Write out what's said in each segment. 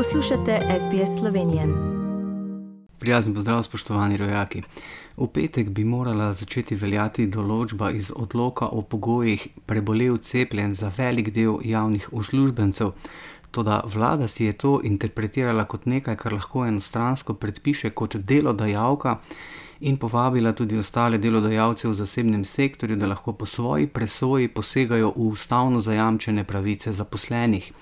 Poslušate SBS Slovenijo. Prijazen pozdrav, spoštovani rojaki. V petek bi morala začeti veljati določba iz odloka o pogojih prebolel cepljen za velik del javnih uslužbencev. Toda vlada si je to interpretirala kot nekaj, kar lahko enostransko predpiše kot delodajalka in povabila tudi ostale delodajalce v zasebnem sektorju, da lahko po svoji presoji posegajo v ustavno zajamčene pravice zaposlenih.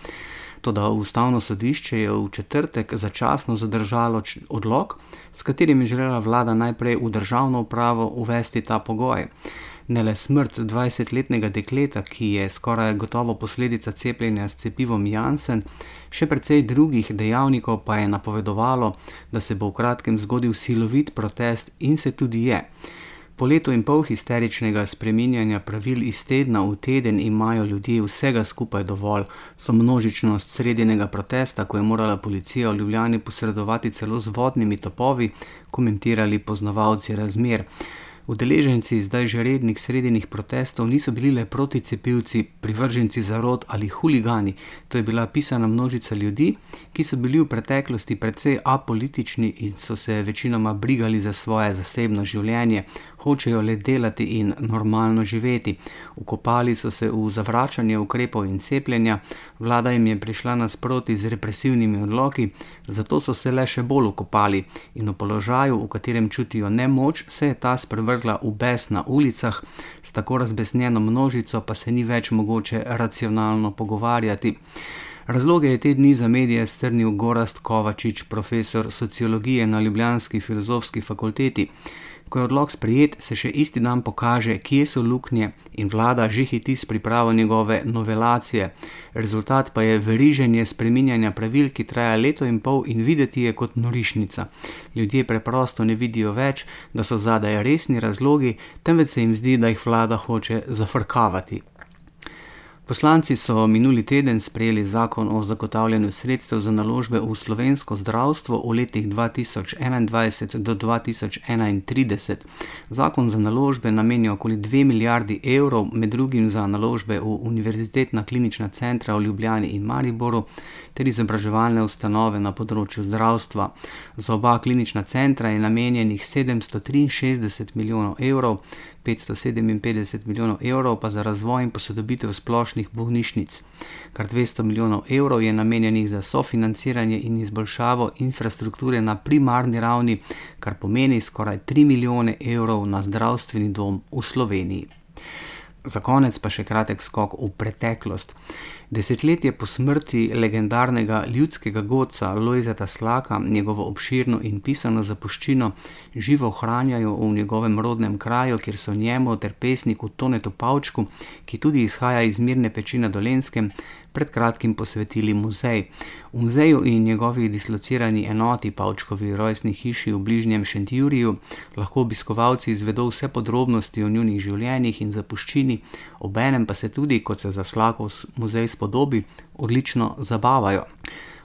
Toda ustavno sodišče je v četrtek začasno zadržalo odlog, s katerim je želela vlada najprej v državno upravo uvesti ta pogoj. Ne le smrt 20-letnega dekleta, ki je skoraj gotovo posledica cepljenja s cepivom Janssen, še precej drugih dejavnikov pa je napovedovalo, da se bo v kratkem zgodil silovit protest in se tudi je. Po letu in pol histeričnega spreminjanja pravil iz tedna v teden imajo ljudje vsega skupaj dovolj, so množičnost sredinega protesta, ko je morala policija v Ljubljani posredovati celo z vodnimi topovi, komentirali poznavalci razmer. Udeleženci zdaj že rednih sredinih protestov niso bili le proticepivci, privrženci zarod ali huligani, to je bila pisana množica ljudi, ki so bili v preteklosti precej apolitični in so se večinoma brigali za svoje zasebno življenje, hočejo le delati in normalno živeti. Ukopali so se v zavračanje ukrepov in cepljenja, vlada jim je prišla nasproti z represivnimi odloki, zato so se le še bolj ukopali in v položaju, v katerem čutijo nemoč, se je ta sprevrgla v bes na ulicah, s tako razbesnjeno množico pa se ni več mogoče racionalno pogovarjati. Razloge je te dni za medije strnil Gorast Kovačič, profesor sociologije na Ljubljanski filozofski fakulteti. Ko je odlog sprejet, se še isti dan pokaže, kje so luknje in vlada že hiti s pripravo njegove novelacije. Rezultat pa je veriženje spreminjanja pravil, ki traja leto in pol in videti je kot norišnica. Ljudje preprosto ne vidijo več, da so zadaj resni razlogi, temveč se jim zdi, da jih vlada hoče zafrkavati. Poslanci so minuli teden sprejeli zakon o zagotavljanju sredstev za naložbe v slovensko zdravstvo v letih 2021 do 2031. Zakon za naložbe namenja okoli 2 milijardi evrov, med drugim za naložbe v univerzitetna klinična centra v Ljubljani in Mariboru ter izobraževalne ustanove na področju zdravstva. Za oba klinična centra je namenjenih 763 milijonov evrov, 557 milijonov evrov pa za razvoj in posodobitev splošnih bolnišnic. Kar 200 milijonov evrov je namenjenih za sofinanciranje in izboljšavo infrastrukture na primarni ravni, kar pomeni skoraj 3 milijone evrov na zdravstveni dom v Sloveniji. Za konec pa še kratek skok v preteklost. Desetletje po smrti legendarnega ljudskega godca Lojzeta Slaka, njegovo obširno in pisano zapuščino živo ohranjajo v njegovem rodnem kraju, kjer so njemu ter pesniku Tonetu Pavčku, ki tudi izhaja iz mirne peči na Dolenskem, pred kratkim posvetili muzej. V muzeju in njegovi dislocirani enoti Pavčkovi rojstni hiši v bližnjem Šentjuriju lahko obiskovalci izvedo vse podrobnosti o njunih življenjih in zapuščini, obenem pa se tudi, kot se za Slakov muzej spodobi, odlično zabavajo.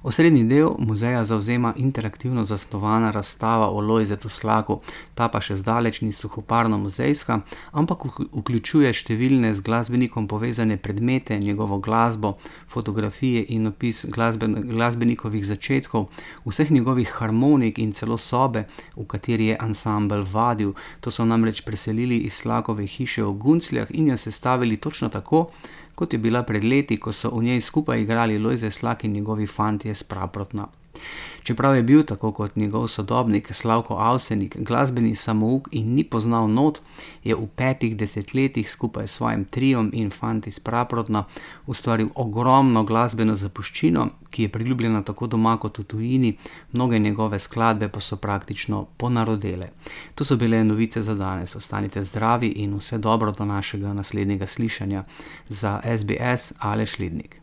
Osrednji del muzeja zauzema interaktivno zasnovana razstava o Lojzetu Slaku, ta pa še zdaleč ni suhoparno muzejska, ampak vključuje številne z glasbenikom povezane predmete, njegovo glasbo, fotografije in opis glasben, glasbenikovih začetkov, vseh njegovih harmonik in celo sobe, v kateri je ansambl vadil. To so namreč preselili iz Slakove hiše v Guncljah in jo sestavili točno tako, kot je bila pred leti, ko so v njej skupaj igrali Lojze Slak in njegovi fantje s Praprotna. Čeprav je bil tako kot njegov sodobnik Slavko Avsenik glasbeni samouk in ni poznal not, je v petih desetletjih skupaj s svojim triom in fanti s Praprotna ustvaril ogromno glasbeno zapuščino, ki je priljubljena tako doma kot v tujini, mnoge njegove skladbe pa so praktično ponarodele. To so bile novice za danes. Ostanite zdravi in vse dobro do našega naslednjega slišanja za SBS Aleš Lidnik.